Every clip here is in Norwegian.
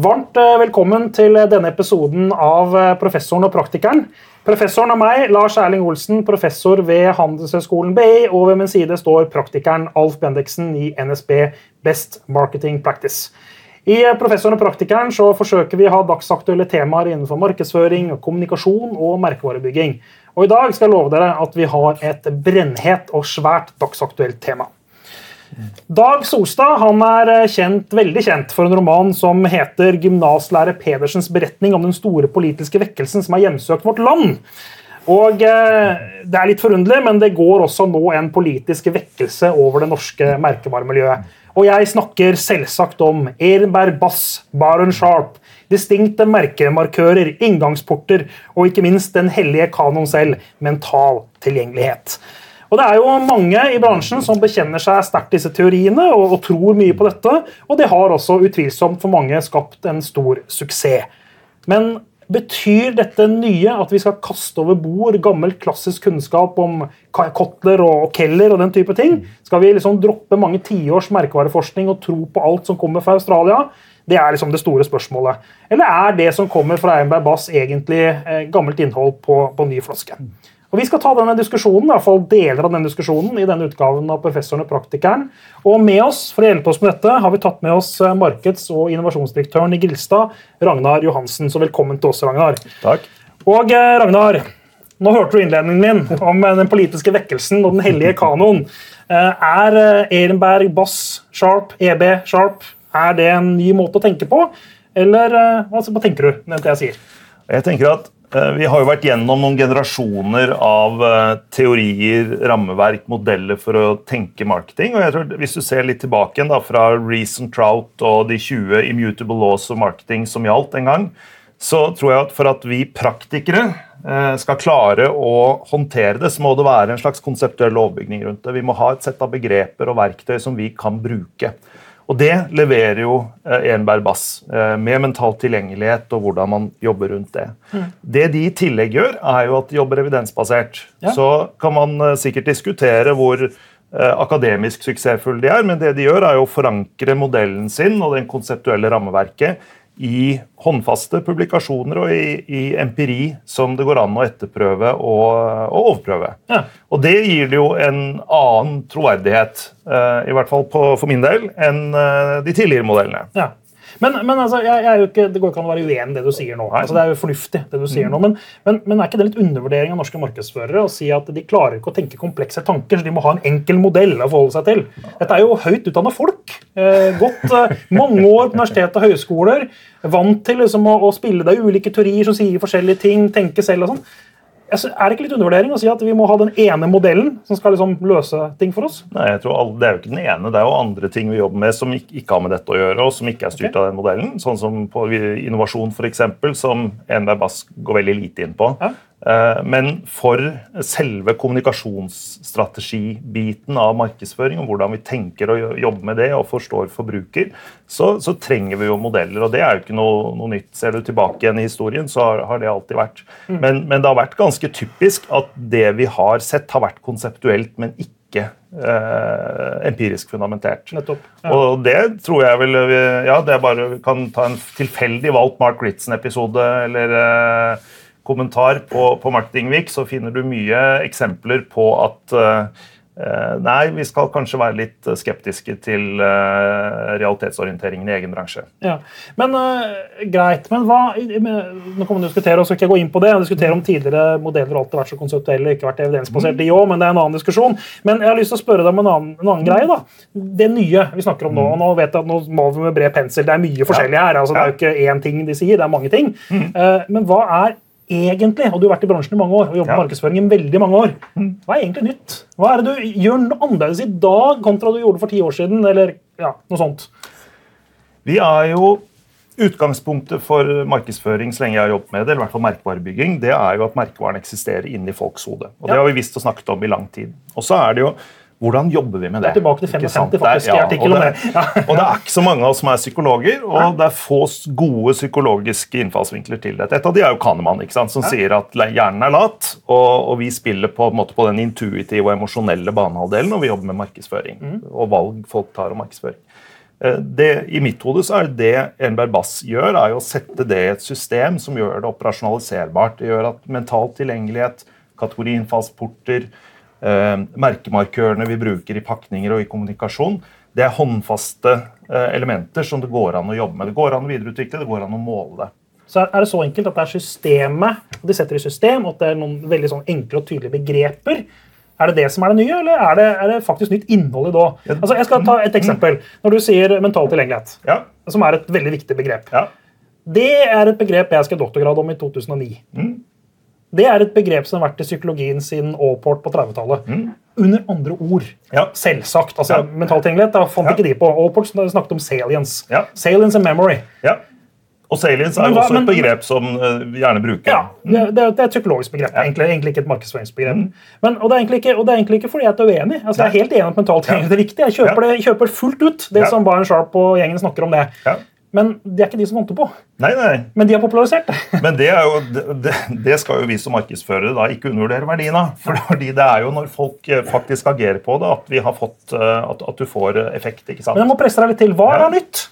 Varmt eh, velkommen til denne episoden av eh, Professoren og praktikeren. Professoren og meg, Lars Erling Olsen, professor ved Handelshøyskolen BI, og ved min side står praktikeren Alf Bendiksen i NSB Best Marketing Practice. I eh, Professoren og praktikeren så forsøker vi å ha dagsaktuelle temaer innenfor markedsføring, kommunikasjon og merkevarebygging. Og I dag skal jeg love dere at vi har et brennhet og svært dagsaktuelt tema. Dag Solstad han er eh, kjent, veldig kjent for en roman som heter 'Gymnaslærer Pedersens beretning om den store politiske vekkelsen som har hjemsøkt vårt land'. Og eh, Det er litt forunderlig, men det går også nå en politisk vekkelse over det norske merkevaremiljøet. Og jeg snakker selvsagt om Ehrenberg Bass, Baron Sharp, distinkte merkemarkører, inngangsporter og ikke minst den hellige kanon selv, mental tilgjengelighet. Og Det er jo mange i bransjen som bekjenner seg sterkt disse teoriene og, og, tror mye på dette, og det har også utvilsomt for mange skapt en stor suksess. Men betyr dette nye at vi skal kaste over bord gammel klassisk kunnskap om Kotler og Keller og den type ting? Skal vi liksom droppe mange tiårs merkevareforskning og tro på alt som kommer fra Australia? Det er liksom det store spørsmålet. Eller er det som kommer fra Einberg Bass, egentlig eh, gammelt innhold på, på ny flaske? Og Vi skal ta denne diskusjonen, i hvert fall deler av denne diskusjonen i denne utgaven av Professoren og praktikeren. Og med oss for å hjelpe oss med dette har vi tatt med oss eh, markeds- og innovasjonsdirektøren i Grilstad, Ragnar Johansen. Så velkommen til oss, Ragnar. Takk. Og eh, Ragnar, nå hørte du innledningen min om eh, den politiske vekkelsen og den hellige kanoen. Er Ehrenberg, Bass, Sharp, EB, Sharp er det en ny måte å tenke på? Eller hva tenker du? det jeg sier? Jeg tenker at vi har jo vært gjennom noen generasjoner av eh, teorier, rammeverk, modeller for å tenke marketing. og jeg tror Hvis du ser litt tilbake da, fra Reason Trout og de 20 immutable laws of marketing som gjaldt en gang, så tror jeg at for at vi praktikere eh, skal klare å håndtere det, så må det være en slags konseptuell overbygning rundt det. Vi må ha et sett av begreper og verktøy som vi kan bruke. Og det leverer jo eh, Enberg Bass, eh, med mental tilgjengelighet og hvordan man jobber rundt det. Mm. Det de i tillegg gjør, er jo at de jobber evidensbasert. Ja. Så kan man eh, sikkert diskutere hvor akademisk suksessfulle de er, men det de gjør, er jo å forankre modellen sin og den konseptuelle rammeverket i håndfaste publikasjoner og i, i, empiri som det går an å etterprøve og, og overprøve. Ja. Og det gir det jo en annen troverdighet, uh, i hvert fall på, for min del, enn uh, de tidligere modellene. Ja. Men, men altså, jeg, jeg ikke, det går ikke an å være uenig i det du sier nå. Altså, det er jo fornuftig, det du sier mm. nå, men, men, men, er ikke det litt undervurdering av norske markedsførere å si at de klarer ikke å tenke komplekse tanker, så de må ha en enkel modell å forholde seg til? Dette er jo høyt utdanna folk. Eh, gått eh, mange år på universitet og høyskoler. Vant til liksom, å, å, spille deg ulike teorier som sier forskjellige ting, tenke selv og sånn. Er det ikke litt undervurdering å si at vi må ha den ene modellen som skal liksom løse ting for oss? Nei, jeg tror alle, Det er jo ikke den ene. Det er jo andre ting vi jobber med som ikke, ikke har med dette å gjøre, og som ikke er styrt okay. av den modellen. Sånn som på innovasjon, f.eks., som Enberg Bass går veldig lite inn på. Ja. Eh, men for selve kommunikasjonsstrategibiten av markedsføring, og hvordan vi tenker å jobbe med det og forstår forbruker, så, så trenger vi jo modeller. Og det er jo ikke noe, noe, nytt. Ser du tilbake igjen i historien, så har, har det alltid vært. Mm. Men, men, det har vært ganske typisk at det vi har sett, har vært konseptuelt, men ikke eh, empirisk fundamentert. Nettopp, ja. Og det tror jeg vel Ja, det er bare kan ta en tilfeldig valgt Mark Ritson-episode eller eh, kommentar på, på Marketing Week, så finner du mye eksempler på at uh, Nei, vi skal kanskje være litt skeptiske til uh, realitetsorienteringen i egen bransje. Ja, Men uh, greit, men hva Nå kommer vi å diskutere, og skal ikke gå inn på det, og diskutere om tidligere modeller alltid har vært så konseptuelle ikke vært evidensbasert, mm. de òg, men det er en annen diskusjon. Men jeg har lyst til å spørre deg om en annen, en annen greie. da. Det nye vi snakker om nå, og nå vet jeg at nå maler vi med bred pensel, det er mye forskjellig her. altså Det er jo ikke én ting de sier, det er mange ting. Mm. Uh, men hva er egentlig, og du har vært i bransjen i mange år og jobbet ja. med markedsføring i veldig mange år, mm. hva er egentlig nytt? Hva er det du gjør annerledes i dag kontra du gjorde for ti år siden? eller ja, noe sånt? Vi er jo Utgangspunktet for markedsføring så lenge jeg har jobbet med det, eller i hvert fall merkevarebygging, det er jo at merkevaren eksisterer inni folks hode. Og Det har vi visst og snakket om i lang tid. Og så er det jo hvordan jobber vi med det? Det er tilbake til 55, faktisk. Ja, og, det, og det er ikke så mange av oss som er psykologer, og det er få gode psykologiske innfallsvinkler til dette. Et av de er jo Kahneman, som sier at hjernen er lat, og, og vi spiller på, måte, på, den intuitive og emosjonelle banehalvdelen når vi jobber med markedsføring mm. og valg folk tar om markedsføring. Eh, det, I mitt hode så er det Enberg Bass gjør, er å sette det i et system som gjør det operasjonaliserbart. Det gjør at mental tilgjengelighet, kategoriinnfallsporter, merkemarkørene vi bruker i pakninger og i kommunikasjon, det er håndfaste eh, elementer som det går an å jobbe med. Det går an å videreutvikle, det går an å måle det. Så er det så enkelt at det er systemet, de setter i system, og at det er noen veldig sånn enkle og tydelige begreper. Er det det som er det nye, eller er det, er det faktisk nytt innhold i det òg? Altså, jeg skal ta et eksempel. Når du sier mental tilgjengelighet, Ja. som er et veldig viktig begrep. Ja. Det er et begrep jeg skrev doktorgrad om i 2009. Mm. Det er et begrep som har vært i psykologien siden Allport på 30-tallet. Under andre ord. Mm. Ja. Selvsagt. altså Ja. Mental tilgjengelighet da fant Ja. ikke de på. Allport snakket om salience. Ja. Salience and memory. ja. Og salience er Men også men- et begrep som eh, vi gjerne bruker. Ja, det, det, er- det er et psykologisk begrep, egentlig, egentlig ikke et markedsføringsbegrep. Men, og, det ikke, og det er egentlig ikke fordi jeg er uenig. Altså, jeg er helt enig at mentalt tilgjengelighet er viktig. Jeg kjøper, det, jeg kjøper fullt ut det som Brian Sharp og gjengen snakker om det. Ja. Men det er ikke de som vant det på. Nei, nei. Men de har popularisert det. Men det, er jo, det- det, skal jo vi som markedsførere da ikke undervurdere verdien av. Fordi det er jo når folk eh, faktisk agerer på det, at, vi har fått, eh, at, at du får eh, effekt. ikke sant? Men jeg må presse deg litt til. Hva Ja. er nytt?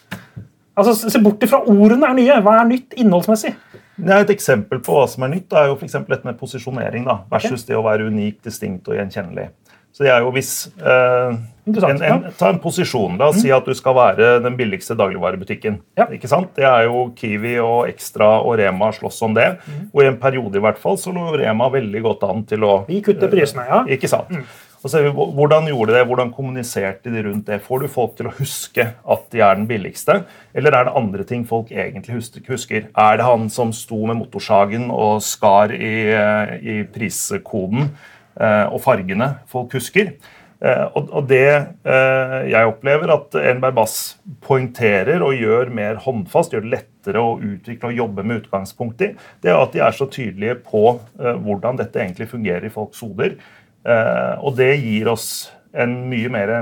Altså, Se bort ifra ordene er nye. Hva er nytt innholdsmessig? Er Et eksempel på hva som er nytt, er jo for eksempel dette med posisjonering da, versus det å være unik, distinkt og gjenkjennelig. Så det er jo hvis eh, en, en, Ta en posisjon. La oss si at du skal være den billigste dagligvarebutikken. Ja. Ikke sant? Det er jo Kiwi og Extra og Rema slåss om det. Og i en periode i hvert fall så lå Rema veldig godt an til å Vi kutter prisene, ja. Ikke sant? Og ser vi Hvordan gjorde de det? Hvordan kommuniserte de rundt det? Får du folk til å huske at de er den billigste, eller er det andre ting folk egentlig husker? Er det han som sto med motorsagen og skar i, eh, i priskoden eh, og fargene folk husker? Eh, Og, det eh, jeg opplever at Enberg Bass poengterer og gjør mer håndfast, gjør det lettere å utvikle og jobbe med utgangspunkt i, det er at de er så tydelige på eh, hvordan dette egentlig fungerer i folks hoder. Eh, og det gir oss en mye mer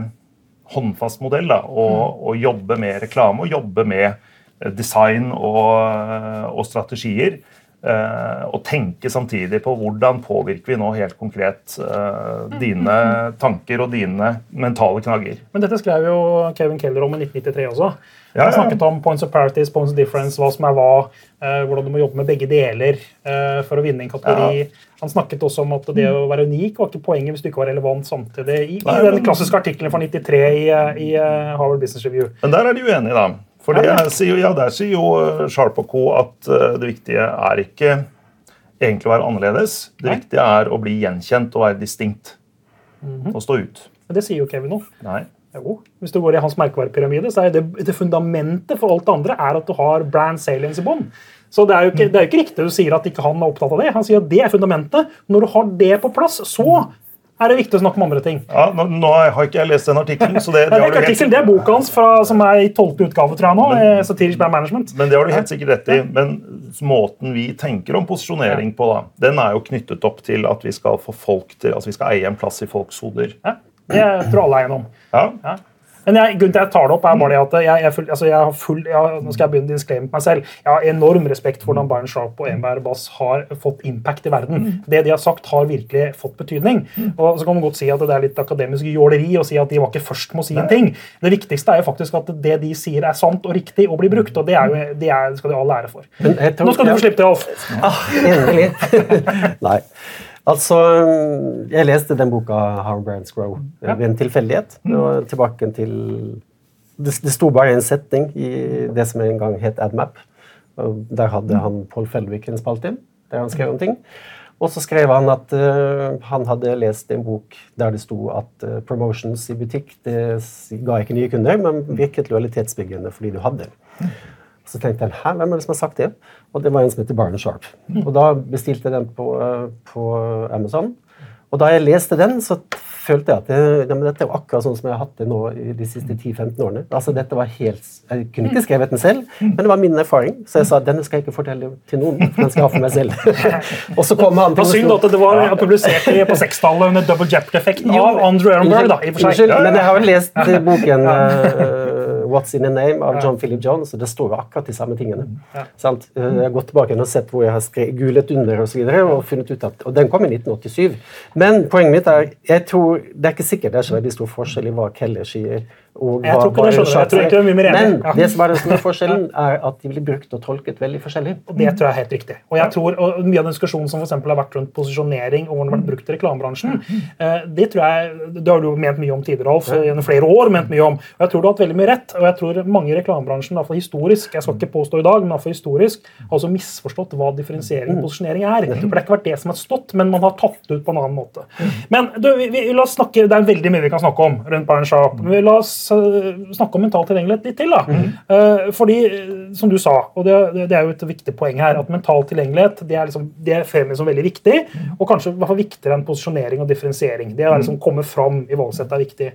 håndfast modell da, å, å jobbe med reklame og jobbe med eh, design og, og strategier. Eh, og tenke samtidig på hvordan påvirker vi nå helt konkret eh, dine tanker og dine mentale knagger. Men dette skrev jo Kevin Keller om i 1993 også. Ja, Han ja. snakket om points of parties, points of difference, hva som er hva, eh, hvordan du må jobbe med begge deler for å vinne en kategori. Han snakket også om at det å være unik var ikke poenget hvis du ikke var relevant samtidig. I, i den klassiske artikkelen fra 93 i, i Harvard Business Review. Men der er de uenige, da. For det Er sier, jo- ja, der sier jo eh, Sharp og co. at eh, det viktige er ikke egentlig å være annerledes. Det Nei. viktige er å bli gjenkjent og være distinkt. Og stå ut. Men det sier jo Kevin nå. Nei. Jo. Hvis du går i hans merkevarepyramide, så er det, det fundamentet for alt det andre er at du har brand salience i bånn. Så det er, jo ikke, det er jo ikke riktig du sier at ikke han er opptatt av det. Han sier at det er fundamentet. Når du har det på plass, så er det viktig å snakke om andre ting. Ja, nå, nå har ikke jeg lest den artikkelen, så det, det, det, er ikke artikkel, det er boka hans fra, som er i tolvte utgave tror jeg nå. Men, Satirisk Brand Management. men det har du helt sikkert rett i. Men måten vi tenker om posisjonering på, da, den er jo knyttet opp til at vi skal få folk til, altså vi skal eie en plass i folks hoder. Ja, det tror alle er enige om. Ja, Ja. Men jeg, grunnen til at jeg tar det opp, er bare det at jeg, jeg, full, altså jeg har full jeg, Nå skal jeg begynne å disclaime meg selv. Jeg har enorm respekt for hvordan Bayern Sharp og Enberg Bass har fått impact i verden. Det de har sagt, har virkelig fått betydning. Og så kan man godt si at det er litt akademisk jåleri å si at de var ikke først med å si en ting. Det viktigste er jo faktisk at det de sier, er sant og riktig og blir brukt. Og det, er jo, det er, skal de ha all ære for. Nå skal du få slippe til, Alf. Ah, endelig. Nei. Altså, jeg leste den boka 'How Brands Grow' ja. ved en tilfeldighet. Og tilbake til det, det sto bare en setning i det som en gang het AdMap. Og Der hadde han Paul Fellvik en spalte der han skrev om ting. Og så skrev han at uh, han hadde lest en bok der det sto at uh, promotions i butikk det ga ikke nye kunder, men virket lojalitetsbyggende fordi du hadde det. Så tenkte jeg, Hæ, hvem er det som har sagt det? Og det var en som heter Barney Sharp. Og da bestilte jeg den på, eh, på Amazon. Og da jeg leste den, så følte jeg at det, ja, men dette er jo akkurat sånn som jeg har hatt det nå i de siste 10-15 årene. Altså dette var helt, Jeg kunne ikke skrevet den selv, men det var min erfaring. Så jeg sa denne skal jeg ikke fortelle til noen, den skal jeg ha for meg selv. og så kom han Det var synd at det var publisert i- på 6-tallet under double jeopardy-effekten av Andrew Ehrenberg. da, i og for seg. Unnskyld, men jeg har vel lest boken eh, What's in a Name av John Philip Jones, og det står jo akkurat de samme tingene. Sant? Eh, Jeg har gått tilbake og sett hvor jeg har skrevet gulet under og, så og funnet ut at, og den kom i 1987. Men poenget mitt er jeg tror, det er ikke sikkert det er så veldig stor forskjell i hva Keller sier Og Jeg tror ikke det skjønner jeg. Jeg tror egentlig det er mye mer enig. Men Ja. det som er den store forskjellen, er at de blir brukt og tolket veldig forskjellig. Og Det tror jeg er helt riktig. Og jeg tror, og Mye av den diskusjonen som for har vært rundt posisjonering og hvordan det har vært brukt i reklamebransjen, eh, det tror jeg, det har du ment mye om tidligere, Rolf. Gjennom flere år ment mye om. Og jeg tror du har hatt veldig mye rett. Og jeg tror mange i reklamebransjen, i hvert fall historisk, jeg skal ikke påstå i dag, men i hvert fall historisk, har også misforstått hva differensiering og posisjonering er. For det har ikke vært det som har stått, men man har tatt det ut på en annen måte. Men du, vi, vi, la oss snakke, Det er veldig mye vi kan snakke om rundt Byron Sharp. Men vi la oss snakke om mental tilgjengelighet litt til. da. Mm. fordi, eh, som du sa, og det, det, er jo et viktig poeng her, at mental tilgjengelighet det er, liksom, det er fremmet som veldig viktig, og kanskje i hvert fall viktigere enn posisjonering og differensiering. Det å liksom komme fram i valgsettet er viktig.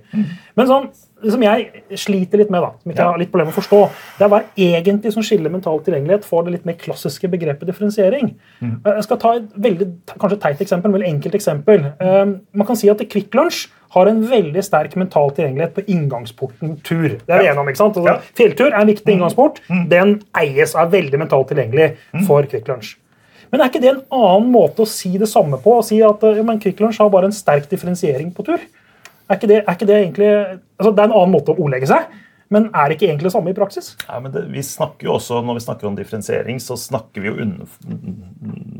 Men sånn, som jeg sliter litt med, da, som ikke har litt problemer med å forstå, det er hva egentlig som skiller mental tilgjengelighet for det litt mer klassiske begrepet differensiering. Jeg skal ta et veldig kanskje teit eksempel, men veldig enkelt eksempel. Man kan si at Kvikk Lunsj har en veldig sterk mental tilgjengelighet på inngangsporten tur. Det er vi enige om, ikke sant? Altså, Ja. Fjelltur er en viktig inngangsport. Den eies og er veldig mentalt tilgjengelig for Kvikk Lunsj. Men er ikke det en annen måte å si det samme på? Å si at ja, men Kvikk Lunsj har bare en sterk differensiering på tur? Er ikke det, er ikke det egentlig altså Det er en annen måte å ordlegge seg, men er det ikke egentlig det samme i praksis? Ja, men det, vi snakker jo også, Når vi snakker om differensiering, så snakker vi jo under,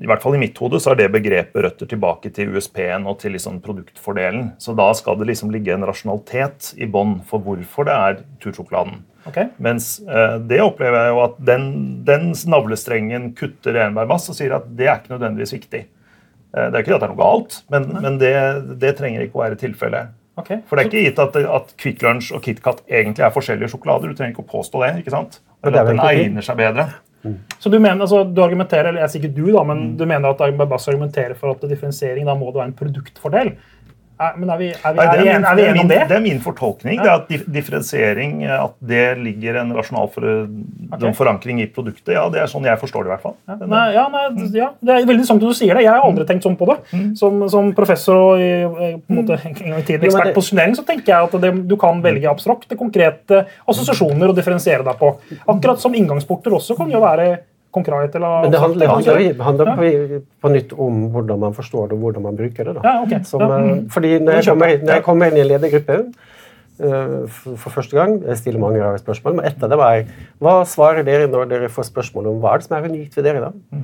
I hvert fall i mitt hode så er det begrepet røtter tilbake til USP-en og til liksom produktfordelen. Så da skal det liksom ligge en rasjonalitet i bånn for hvorfor det er tursjokoladen. Okay. Mens eh, det opplever jeg jo at den, den navlestrengen kutter Enberg masse og sier at det er ikke nødvendigvis viktig. Eh, det er ikke at det er noe galt, men, men det, det trenger ikke å være tilfellet. Ok. For det er ikke gitt at, at Kvikk Lunsj og KitKat egentlig er forskjellige sjokolader. Du trenger ikke å påstå det. ikke sant? Eller er at den egner seg bedre. Så du mener, altså, du argumenterer, eller jeg sier ikke du da, men Mm. du mener at Bass argumenterer for at differensiering da må det være en produktfordel? Er, men er vi, er vi, er Nei, det, er er vi enige om det? det er min fortolkning. Det er at differensiering, at det ligger en rasjonal for, okay. forankring i produktet. Ja, Det er sånn jeg forstår det. i hvert fall. Ja, nei, ja, nei, ja, Det er veldig sant at du sier det. Jeg har aldri tenkt sånn på det. Mm. Som, som professor og i, på en måte, en gang i tiden ekspert på posisjonering, så tenker jeg at det, du kan velge abstrakte, konkrete assosiasjoner å differensiere deg på. Akkurat som inngangsporter også kan jo være konkret. eller Men det handler, abstrakt. handler, handler på, på nytt om hvordan man forstår det og hvordan man bruker det. da. Ja, okay. Som, Ja, eh, mm. Fordi når jeg, kommer, når jeg kommer inn i en ledergruppe eh, for, for første gang, jeg stiller mange rare spørsmål, men ett av det var hva svarer dere når dere får spørsmål om hva er det som er unikt ved dere? da?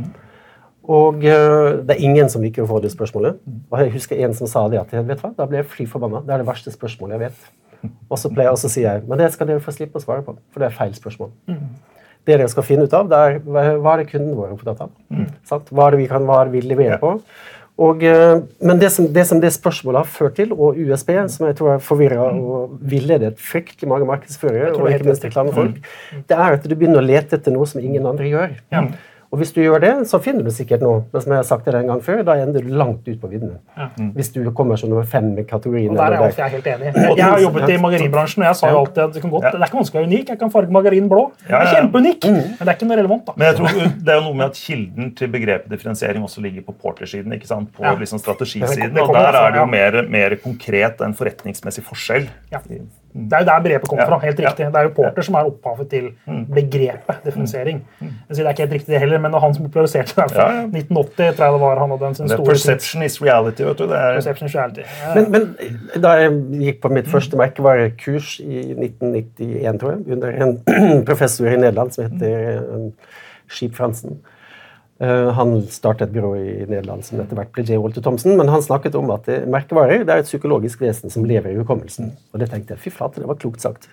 Og eh, det er ingen som liker å få det spørsmålet. Og jeg husker en som sa det at vet hva, da ble jeg fly forbanna. Det er det verste spørsmålet jeg vet. Og så pleier jeg også å si men det skal dere få slippe å svare på, for det er feil spørsmål. Det dere skal finne ut av, det er hva er det kunden vår er opptatt av. Mm. Hva er det vi kan, hva er det vi leverer på? Og, eh, men det som, det som det spørsmålet har ført til, og USB, som jeg tror har forvirra og villedet fryktelig mange markedsførere, og er ikke minst reklamefolk, det er at du begynner å lete etter noe som ingen andre gjør. Og hvis du gjør det, så finner du sikkert noe. Men som jeg har sagt det en gang før, da ender du langt ut på viddene. Hvis du kommer som nummer fem i kategorien. Og der er jeg også jeg helt enig. Jeg, jeg har jobbet i margarinbransjen, og jeg sa jo alltid at det, kan godt, det er ikke vanskelig å være unik. Jeg kan farge margarin blå. Det er ja. kjempeunik, men det er ikke noe relevant. da. Men jeg tror det er jo noe med at kilden til begrepet differensiering også ligger på portersiden. ikke sant? På Ja. liksom strategisiden. Og der er det jo mer, mer konkret enn forretningsmessig forskjell. Ja. Det er jo der begrepet kommer Ja, fra. helt ja. riktig. Det er jo Porter som er opphavet til begrepet differensiering. Jeg sier Det er ikke helt riktig det heller, men det var han som populariserte det. Ja, ja. 1980 tror jeg det var han hadde sin store perception is reality. vet du. Det er, Perception is reality. Ja, Men, men da jeg gikk på mitt første merkevarekurs i 1991, tror jeg, under en professor i Nederland som heter eh, Skip Fransen Han startet et byrå i Nederland som etter hvert ble J. Walter Thomsen, men han snakket om at eh, merkevarer det er et psykologisk vesen som lever i hukommelsen. Og det tenkte jeg, fy flate, det var klokt sagt.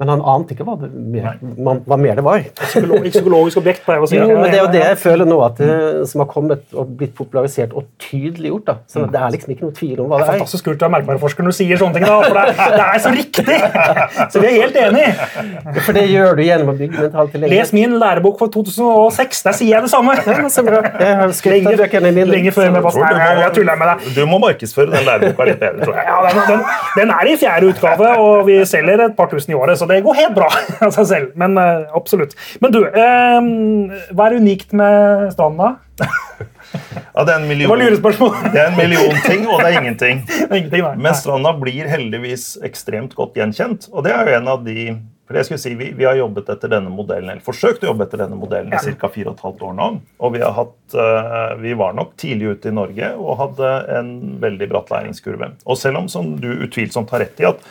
Men han ante ikke hva, det mer, man, hva mer det var. Psykolo ikke psykologisk objekt, pleier jeg å si. Jo, men det er jo det jeg føler nå, at det, som har kommet og blitt popularisert og tydeliggjort. da. Så det er liksom ikke noe tvil om hva det er. Fantastisk kult å være merkevareforsker når du sier sånne ting. da, for det, er- det er så riktig! Så vi er helt enige. For det gjør du gjennom å bygge mental tilgjengelighet. Les min lærebok for 2006. Der sier jeg det samme. Ja, så bra. Jeg har Lenge, mine. lenge før med Jeg Bass. Nei, jeg, jeg tuller med deg. Du må markedsføre den læreboka litt bedre, tror jeg. Ja, den, den, den er i fjerde utgave, og vi selger et par tusen i året, så det går helt bra av seg selv. Men eh, absolutt. Men du, eh, hva er unikt med stranden, da? Ja, det er en Det var million, det er en million ting, og det er ingenting. Ingenting, nei. Men stranda blir heldigvis ekstremt godt gjenkjent. Og det er jo en av de for jeg skulle si, vi, vi har jobbet etter denne modellen, eller forsøkt å jobbe etter denne modellen i Ja. ca. 4,5 år nå. Og vi, har hatt, eh, vi var nok tidlig ute i Norge og hadde en veldig bratt læringskurve. Og selv om som du utvilsomt har rett i at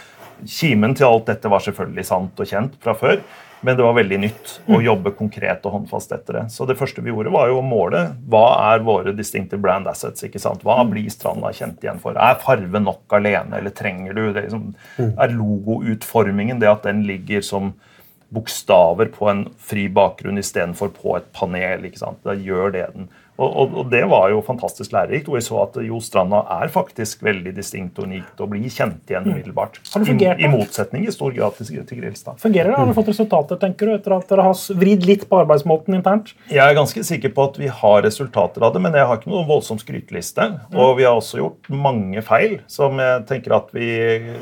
Kimen til alt dette var selvfølgelig sant og kjent fra før, men det var veldig nytt å jobbe konkret og håndfast etter det. Så det første vi gjorde, var jo å måle hva er våre distinctive brand assets. ikke sant? Hva blir stranda kjent igjen for? Er farve nok alene, eller trenger du det? Liksom, er logoutformingen det at den ligger som bokstaver på en fri bakgrunn istedenfor på et panel? ikke sant? Da gjør det den. Og, og, og, det var jo fantastisk lærerikt. hvor jeg så at Jo Stranda er faktisk veldig distinkt og unikt og blir kjent igjen umiddelbart. Har det fungert, I, I, motsetning i stor grad til, til Grilstad. Fungerer det? Har du fått resultater tenker du, etter at dere har vridd litt på arbeidsmåten internt? Jeg er ganske sikker på at vi har resultater av det, men jeg har ikke noen voldsom skryteliste. Og vi har også gjort mange feil som jeg tenker at vi,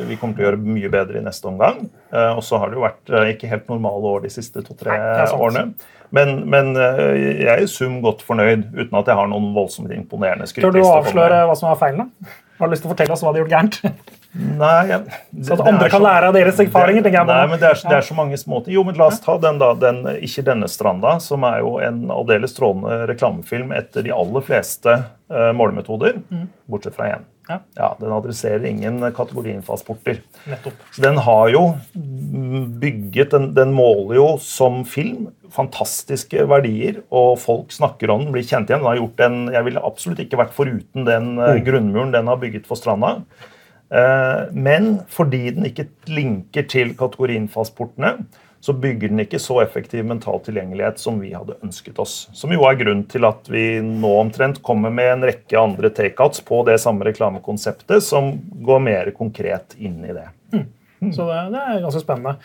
vi kommer til å gjøre mye bedre i neste omgang. Eh, og så har det jo vært eh, ikke helt normale år de siste to-tre årene. Men, men, eh, jeg er i sum godt fornøyd, uten at jeg har noen voldsomt imponerende skryteliste. Tør du å avsløre hva som er da? Har du lyst til å fortelle oss hva de har gjort gærent? Nei, jeg, det, Så at andre kan lære av deres erfaringer? Det, nei, men det er, det er, så mange småting. Jo, men la oss ta den, da. Den, ikke denne stranda, som er jo en aldeles strålende reklamefilm etter de aller fleste uh, målemetoder, mm. bortsett fra én. Ja. ja. Den adresserer ingen kategoriinnfallsporter. Så den har jo bygget den, den, måler jo som film fantastiske verdier, og folk snakker om den, blir kjent igjen. Den har gjort en, Jeg ville absolutt ikke vært foruten den mm. grunnmuren den har bygget for stranda. Eh, men fordi den ikke linker til kategoriinnfallsportene, så bygger den ikke så effektiv mental tilgjengelighet som vi hadde ønsket oss. Som jo er grunnen til at vi nå omtrent kommer med en rekke andre takeouts på det samme reklamekonseptet, som går mer konkret inn i det. Mm. Så det, det, er ganske spennende.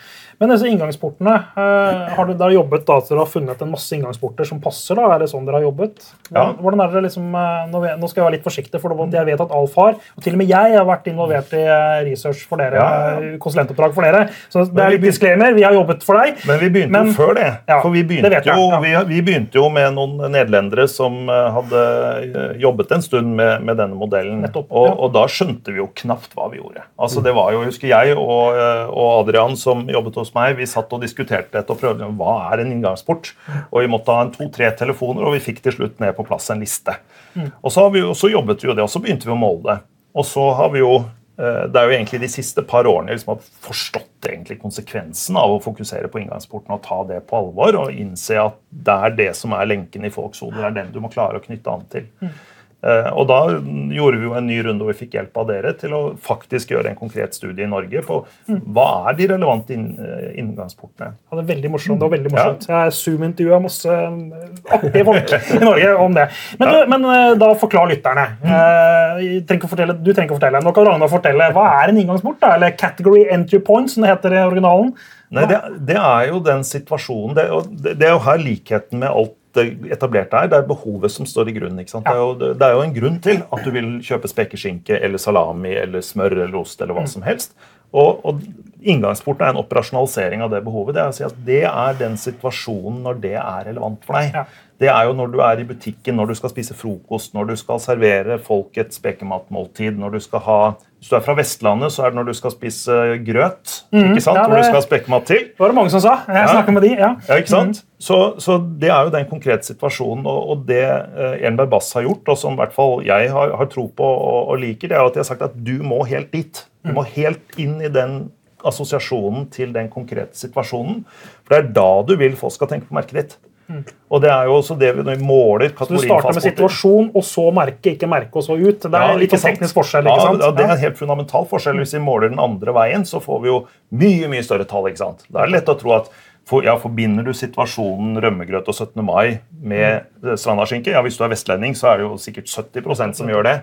Men disse inngangsportene, eh, har dere jobbet da dere har funnet en masse inngangsporter som passer? da? Er det sånn dere har jobbet? Ja. Hvordan er det liksom, eh, nå skal jeg være litt forsiktig, for jeg vet at Alf har, og til og med jeg har vært involvert i eh, research for dere, ja. konsulentoppdrag for dere. Så det er litt disclaimer. Vi har jobbet for deg. Men vi begynte men, jo før det. Ja, for vi begynte, det jo, vi, vi begynte, jo, med noen nederlendere som hadde jobbet en stund med, med denne modellen. Nettopp, og, og, da skjønte vi jo knapt hva vi gjorde. Altså, det var jo, husker jeg og, og Adrian som jobbet hos meg. Vi satt og diskuterte dette og prøvde hva er en inngangsport. Og Vi måtte ha en to-tre telefoner, og vi fikk til slutt ned på plass en liste. Og så, vi, så, jobbet vi jo det, og så begynte vi å måle det. Og så har vi jo eh, det er jo egentlig de siste par årene jeg liksom har forstått egentlig konsekvensen av å fokusere på inngangsporten og ta det på alvor og innse at det er det som er lenken i folks hode. Det er den du må klare å knytte an til. Eh, og Da gjorde vi jo en ny runde hvor vi fikk hjelp av dere til å faktisk gjøre en konkret studie i Norge på hva er de relevante eh, inngangsportene. Ja, det er veldig morsomt. Det var veldig morsomt. Ja. Jeg Zoom-intervjua masse eh, artige folk i Norge om det. Men, du, men da forklar lytterne. Du trenger ikke fortelle. Nå kan Ragnar fortelle. Hva er en inngangsport? da? Eller category entry point, som det heter i originalen? Nei, det, det, er jo den situasjonen det, det, er jo her likheten med alt etablert er. Det er behovet som står i grunnen. ikke sant? Det er, jo, det er jo en grunn til at du vil kjøpe spekeskinke eller salami eller smør eller ost eller hva mm. som helst. Og, og Inngangsporten er en operasjonalisering av det behovet. Det er, å si at det er den situasjonen når det er relevant for deg. Ja. Det er jo når du er i butikken, når du skal spise frokost, når du skal servere folk et spekematmåltid, når du skal ha Hvis du er fra Vestlandet, så er det når du skal spise grøt. Mm, ikke sant? Ja, det, hvor du skal ha spekemat til. Det var det mange som sa. Jeg ja. snakker med de. Ja, ja ikke sant? Mm. Så, så, det er jo den konkrete situasjonen. Og, og det eh, Enberg Bass har gjort, og som i hvert fall jeg har, har tro på og, og, liker, det er at de har sagt at du må helt dit. Du må helt inn i den assosiasjonen til den konkrete situasjonen. For det er da du vil folk skal tenke på merket ditt. Mm. Og det er jo også det vi måler Så Du starter med situasjon, og så merke, ikke merke og så ut. Det er ja, litt teknisk forskjell. ikke sant? Ja, Det er en helt fundamental forskjell. Hvis vi måler den andre veien, så får vi jo mye mye større tall. ikke sant? Da er det lett å tro at for, ja, Forbinder du situasjonen rømmegrøt og 17. mai med mm. strandaskinke? Ja, hvis du er vestlending, så er det jo sikkert 70% som gjør det.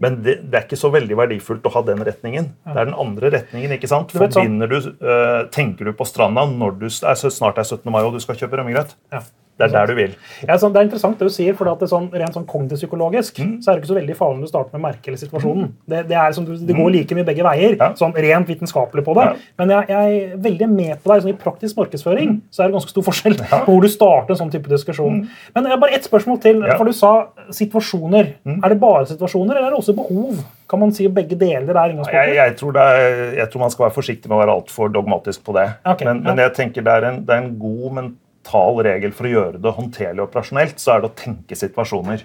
Men det, det, er ikke så veldig verdifullt å ha den retningen. Det er den andre retningen. ikke sant? Forbinder du, øh, Tenker du på stranda når du er, snart er 17. mai og du skal kjøpe rømmegrøt? Ja. Det er der du vil. Ja, sånn, det er interessant det du sier, for det sånn, rent sånn kognitivpsykologisk mm. så er det ikke så veldig farlig om du starter med merke eller situasjonen. Mm. Det, det, er, sånn, det, går mm. like mye begge veier, ja. sånn rent vitenskapelig på det. Ja. Men jeg, jeg, er veldig med på deg. Sånn, I praktisk markedsføring mm. så er det ganske stor forskjell på hvor du starter en sånn type diskusjon. Mm. Men jeg har bare ett spørsmål til. for Du sa situasjoner. Mm. Er det bare situasjoner, eller er det også behov? Kan man si begge deler er jeg, jeg, tror er, jeg, tror man skal være forsiktig med å være altfor dogmatisk på det. Okay, men, men, jeg tenker det er en, det er en god, men mental regel for å gjøre det håndterlig operasjonelt, så er det å tenke situasjoner.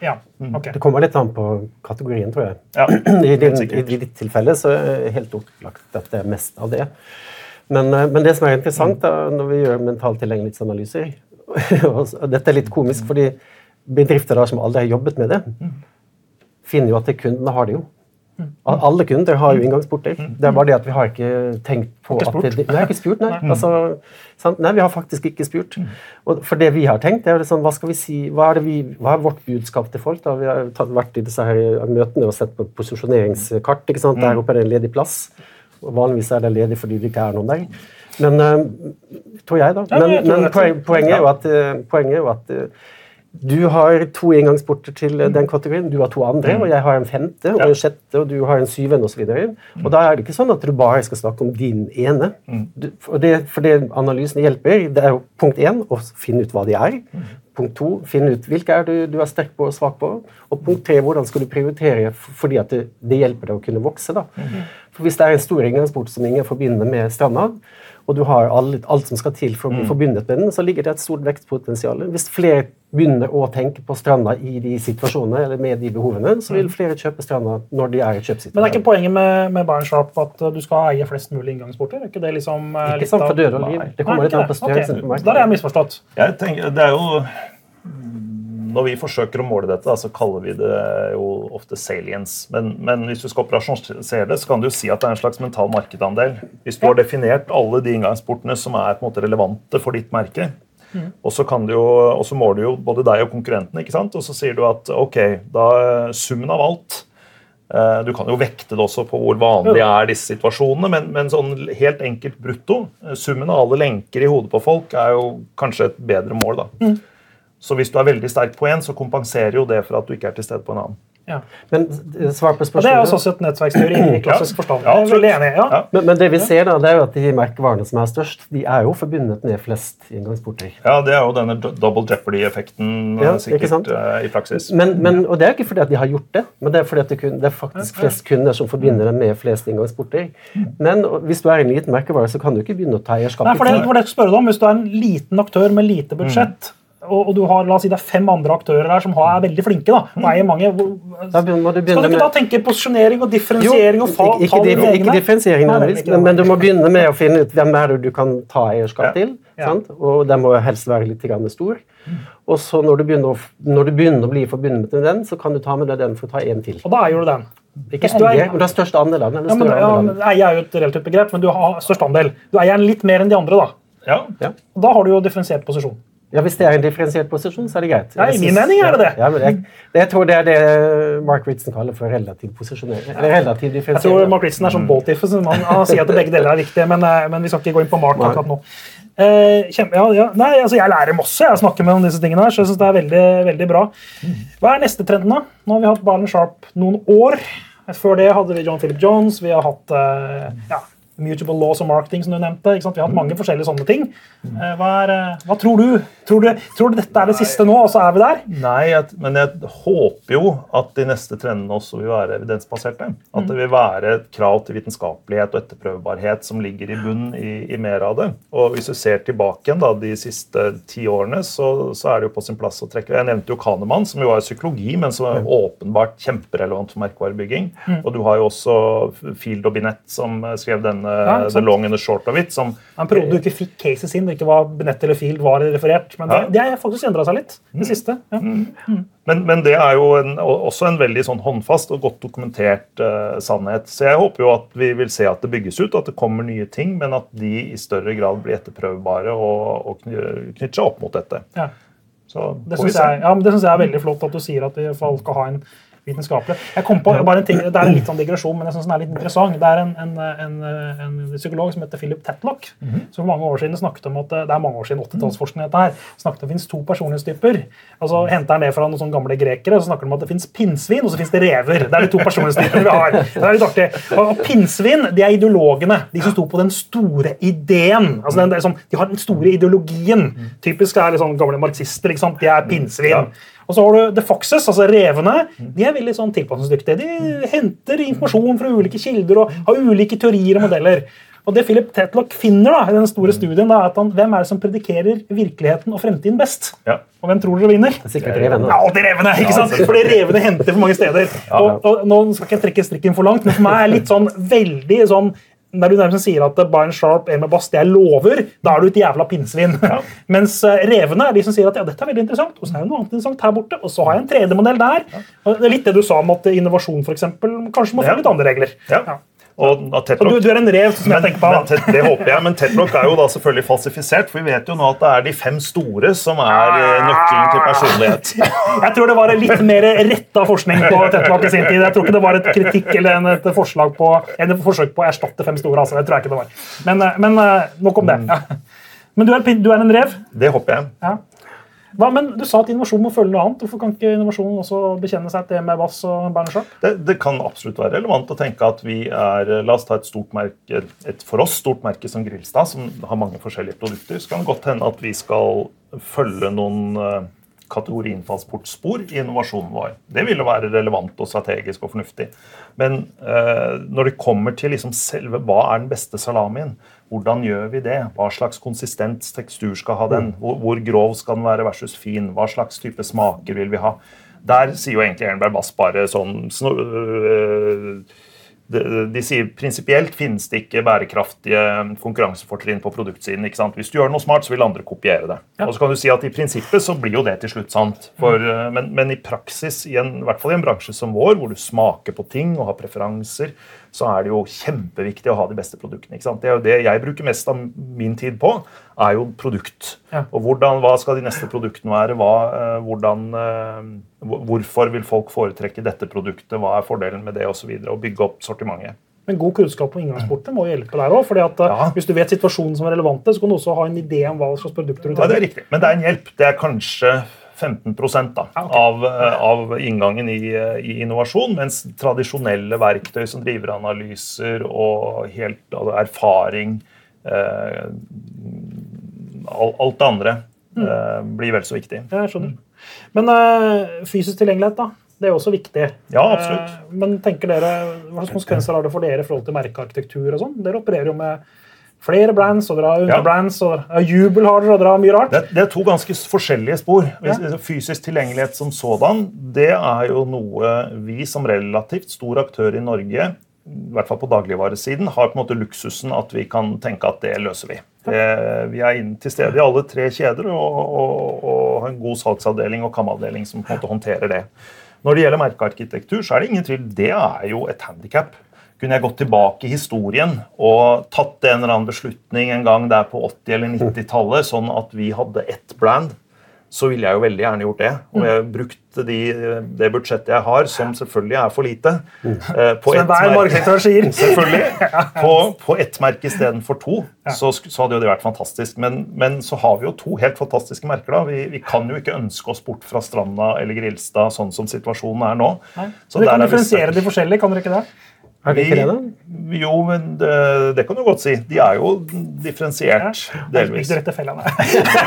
Ja, ok. Det kommer litt an på kategorien, tror jeg. Ja, I, din, I ditt tilfelle så er det helt opplagt at det er mest av det. Men, eh, men det som er interessant da, når vi gjør mentalt tilgjengelighetsanalyser og Dette er litt komisk, fordi bedrifter da som aldri har jobbet med det, finner jo at kundene har det jo. Al- Alle kunder har jo inngangsporter. Det er bare det at vi har ikke tenkt på Ikke at det, Nei, ikke spurt, nei. Altså, sant? nei, vi har faktisk ikke spurt. Og for det vi har tenkt, det er sånn, hva skal vi si, hva er, vi, hva er vårt budskap til folk? da? Vi har tatt, vært i disse her møtene og sett på posisjoneringskart. ikke sant? Der oppe er det en ledig plass. Og vanligvis er det ledig fordi det ikke er noen der. Men øh, tror jeg, da. Men, men poen, poenget er jo at, poenget er jo at du har to engangsporter til øh, den kategorien, du har to andre, og jeg har en femte og en sjette, og du har en syvende osv. Og, og da er det ikke sånn at du bare skal snakke om din ene. Du, for, det, for det analysen hjelper, det er jo punkt én å finne ut hva de er. Punkt to, finne ut hvilke er du, du er sterk på og svak på. Og punkt tre, hvordan skal du prioritere fordi at det, det hjelper deg å kunne vokse. da. For Hvis det er en stor inngangsport som ingen forbinder med stranda, og du har alt, alt som skal til for å bli forbundet med den, så ligger det et stort vekstpotensial. Hvis flere begynner å tenke på stranda i de situasjonene, eller med de behovene, så vil flere kjøpe stranda når de er i Men det er ikke poenget med, med Bayern Sharp at du skal eie flest mulig inngangsporter? Er ikke det liksom uh, Ikke litt sant for død og liv. Det kommer Nei, litt an på størrelsen okay. på markedet. Der jeg misforstått. Jeg tenker, det er jo Når vi forsøker å måle dette, så kaller vi det jo ofte salience. Men, men hvis du skal operasjonalisere det, så kan du jo si at det er en slags mental markedandel. Hvis du har definert alle de inngangsportene som er på en måte relevante for ditt merke, og så kan du jo, og så måler du jo både deg og konkurrentene, ikke sant? og så sier du at ok, da summen av alt eh, Du kan jo vekte det også på hvor vanlig er disse situasjonene, men, men sånn helt enkelt brutto, eh, summen av alle lenker i hodet på folk er jo kanskje et bedre mål. da. Så hvis du er veldig sterk på én, så kompenserer jo det for at du ikke er til stede på en annen. Ja. Men svar på Og det er jo spørsmålet sånn sett nettverksteori i klassisk forstand. Ja, Jeg er enig. Ja. Ja. men, men det vi ser da, det er jo at de merkevarene som er størst, de er jo forbundet med flest inngangsporter. Ja, Det er jo denne double jeopardy-effekten eh, Ja, sikkert uh, i praksis. Men, men, og det er ikke fordi at de har gjort det, men det er fordi at det, kun, det er faktisk flest kunder som forbinder dem med flest inngangsporter. Men og hvis du er en liten merkevare, så kan du ikke begynne å ta eierskap Nei, for det, for det jeg spørre deg om. Hvis du er en liten aktør med lite budsjett, og, og du har la oss si det er fem andre aktører her som har, er veldig flinke da, og eier mange Da må du Skal du ikke da tenke posisjonering og differensiering og fa- ikke, ikke, tall ikke differensiering, Nei, nødvendigvis, men, men du må begynne med å finne ut hvem er det du kan ta eierskap Ja. til. Ja. Sant? Og den må helst være litt grann stor. Og så når du, å, når du begynner å bli forbundet med den, så kan du ta med deg den for å ta en til. Og da eier du den. Ikke Hvis du er- men du har størst andel av den. Ja, men, ja, andel av den. men Eie er jo et relativt begrep, men du har størst andel. Du eier den litt mer enn de andre. Da Ja, Ja. Og da har du jo differensiert posisjon. Ja, Hvis det er en differensiert posisjon, så er det greit. Ja, i min synes- mening er det det. Ja, men jeg, jeg tror det er det Mark Ritson kaller for relativ posisjonering. Eller relativ Jeg tror. Mark Ritson er sånn båttiffe, så han, han sier at begge deler er viktige, men, eh, men vi skal ikke gå inn på Mark akkurat nå. Eh, kjempe, ja, ja. Nei, altså Jeg lærer masse jeg snakker med om disse tingene, her, så jeg synes det er veldig, veldig bra. Hva er neste trenden, da? Nå har vi hatt Barlen Sharp noen år. Før det hadde vi John Philip Jones. Vi har hatt eh, ja, Mutable Laws of Marketing, som du nevnte. Ikke sant? Vi har hatt mange forskjellige sånne ting. Eh, hva, er, eh, hva tror du? Tror du? Tror du dette er det siste nå, og så er vi der? Nei, jeg, men jeg håper jo at de neste trendene også vil være evidensbaserte. At det vil være et krav til vitenskapelighet og etterprøvbarhet som ligger i bunnen i, i mer av det. Og hvis du ser tilbake igjen da, de siste ti årene, så, så er det jo på sin plass å trekke Jeg nevnte jo Kahneman, som jo er psykologi, men som er åpenbart kjemperelevant for merkevarebygging. Og du har jo også Field og Binett, som skrev denne Ja. The Long and the Short of It. som En periode du ikke fikk cases inn, det ikke var Benett eller Field var referert. Men det, det har faktisk endra seg litt. Det siste. Ja. Men, men det er jo en, også en veldig sånn håndfast og godt dokumentert uh, sannhet. Så jeg håper jo at vi vil se at det bygges ut, at det kommer nye ting, men at de i større grad blir etterprøvbare og, og knytter seg opp mot dette. Ja. Så Det syns jeg, ja, det synes jeg er veldig flott at du sier at vi skal ha en vitenskapelig. Jeg kom på bare en ting, Det er en litt sånn digresjon, men jeg synes den er litt interessant. Det er en, en, en, en psykolog som heter Philip Tetlock, som for mange år siden snakket om at det er mange år siden 80-tallsforskning dette her, snakket om at det finnes to personlighetstyper. så Henter han det fra noen sånne gamle grekere, og så snakker de om at det finnes pinnsvin og så finnes det rever. Det er de to personlighetstypene vi har. Det er litt artig. Og, og pinnsvin de er ideologene. De som sto på den store ideen. Altså den, sånn, De har den store ideologien. Typisk er det sånn gamle marxister. ikke sant? De er pinnsvin. Og så har du The Foxes, altså revene. De er veldig sånn tilpasningsdyktige. De henter informasjon fra ulike kilder og har ulike teorier og modeller. Og det Philip Tetlock finner da, i den store studien, da, er at han, hvem er det som predikerer virkeligheten og fremtiden best. Ja. Og hvem tror dere vinner? Det er sikkert revene. Ja, alltid revene! ikke sant? Fordi revene henter for mange steder. Og, og Nå skal ikke jeg trekke strikken for langt, men for meg er litt sånn veldig sånn når du nærmest sier at Bayern Sharp med bass, det er lover, da er du et jævla pinnsvin. Mens eh, revene er de som sier at ja, dette er veldig interessant, og så er det noe annet interessant her borte, og så har jeg en 3D-modell der. Og det er litt det du sa om at innovasjon for eksempel, kanskje må få litt andre regler. Ja. Og, Og du, du er en rev, som jeg tenker på. men. Tet- det håper jeg, men Tetlock er jo da selvfølgelig falsifisert. For vi vet jo nå at det er de fem store som er eh, nøkkelen til personlighet. Jeg tror det var en litt mer retta forskning på Tetlock i sin tid. Jeg tror ikke det var et kritikk eller en, et forslag på, en forsøk på å erstatte fem store. Altså. Det tror jeg ikke det var. Men, eh, men eh, nok om det. Ja. Men du er, du er en rev? Det håper jeg. Ja. Hva, men Du sa at innovasjon må følge noe annet. Hvorfor kan ikke innovasjonen også bekjenne seg til med Bass og Berner Det, det kan absolutt være relevant å tenke at vi er La oss ta et stort merke, et for oss stort merke som Grilstad, som har mange forskjellige produkter. Så kan det godt hende at vi skal følge noen eh, kategoriinnfallsportspor i innovasjonen vår. Det ville være relevant og strategisk og fornuftig. Men eh, når det kommer til liksom selve hva er den beste salamien, hvordan gjør vi det? Hva slags konsistens, tekstur skal ha den? Hvor, hvor grov skal den være versus fin? Hva slags type smaker vil vi ha? Der sier jo egentlig Ernberg Bass bare sånn øh, de, de sier prinsipielt finnes det ikke bærekraftige konkurransefortrinn på produktsiden. ikke sant? Hvis du gjør noe smart, så vil andre kopiere det. Og så kan du si at I prinsippet så blir jo det til slutt sant. For, øh, men, men i praksis, i, en, i hvert fall i en bransje som vår, hvor du smaker på ting og har preferanser, så er det jo kjempeviktig å ha de beste produktene. Det er jo det jeg bruker mest av min tid på, er jo produkt. Ja. Og hvordan, hva skal de neste produktene være? Hva, eh, hvordan, eh, hvorfor vil folk foretrekke dette produktet? Hva er fordelen med det? Og, så videre, og bygge opp sortimentet. Men god kunnskap om inngangsportet må hjelpe der òg. Ja. Hvis du vet situasjonen som er relevante, så kan du også ha en idé om hva slags produkter du Ja, det er riktig. Men det er en hjelp. Det er kanskje 15 da, av, eh, av inngangen i, eh, i innovasjon, mens tradisjonelle verktøy som driver analyser og helt altså, erfaring eh, Alt det andre eh, blir vel så viktig. Jeg skjønner. Men eh, fysisk tilgjengelighet, da? Det er jo også viktig. Ja, absolutt. Eh, men tenker dere, Hva slags konsekvenser har det for dere i forhold til merkearkitektur? og sånn? Dere opererer jo med flere brands, og dere har underbrands, og ja, Jubel har dere, og dere har mye rart. Det, det er to ganske forskjellige spor. Ja. Fysisk tilgjengelighet som sådan, det er jo noe vi som relativt stor aktør i Norge, i hvert fall på dagligvaresiden, har på en måte luksusen at vi kan tenke at det løser vi. Vi er til stede i alle tre kjeder og, og, og har en god salgsavdeling og kamavdeling som på en måte håndterer det. Når det gjelder merkearkitektur, så er det ingen tvil. Det er jo et handikap. Kunne jeg gått tilbake i historien og tatt en eller annen beslutning en gang der på 80- eller 90-tallet, sånn at vi hadde ett brand, så ville jeg jo veldig gjerne gjort det. Og jeg brukte de, det budsjettet jeg har, som selvfølgelig er for lite, eh, på Som merke. markedsfører sier. Selvfølgelig. På, på ett merke istedenfor to, så, så hadde jo det vært fantastisk. Men, men så har vi jo to helt fantastiske merker. da. Vi, vi kan jo ikke ønske oss bort fra Stranda eller Grilstad sånn som situasjonen er nå. Så dere kan er differensiere de forskjellige, kan dere ikke det? Er det ikke det, da? Jo, men det, det kan du godt si. De er jo differensiert, delvis. Ikke rett til fellene.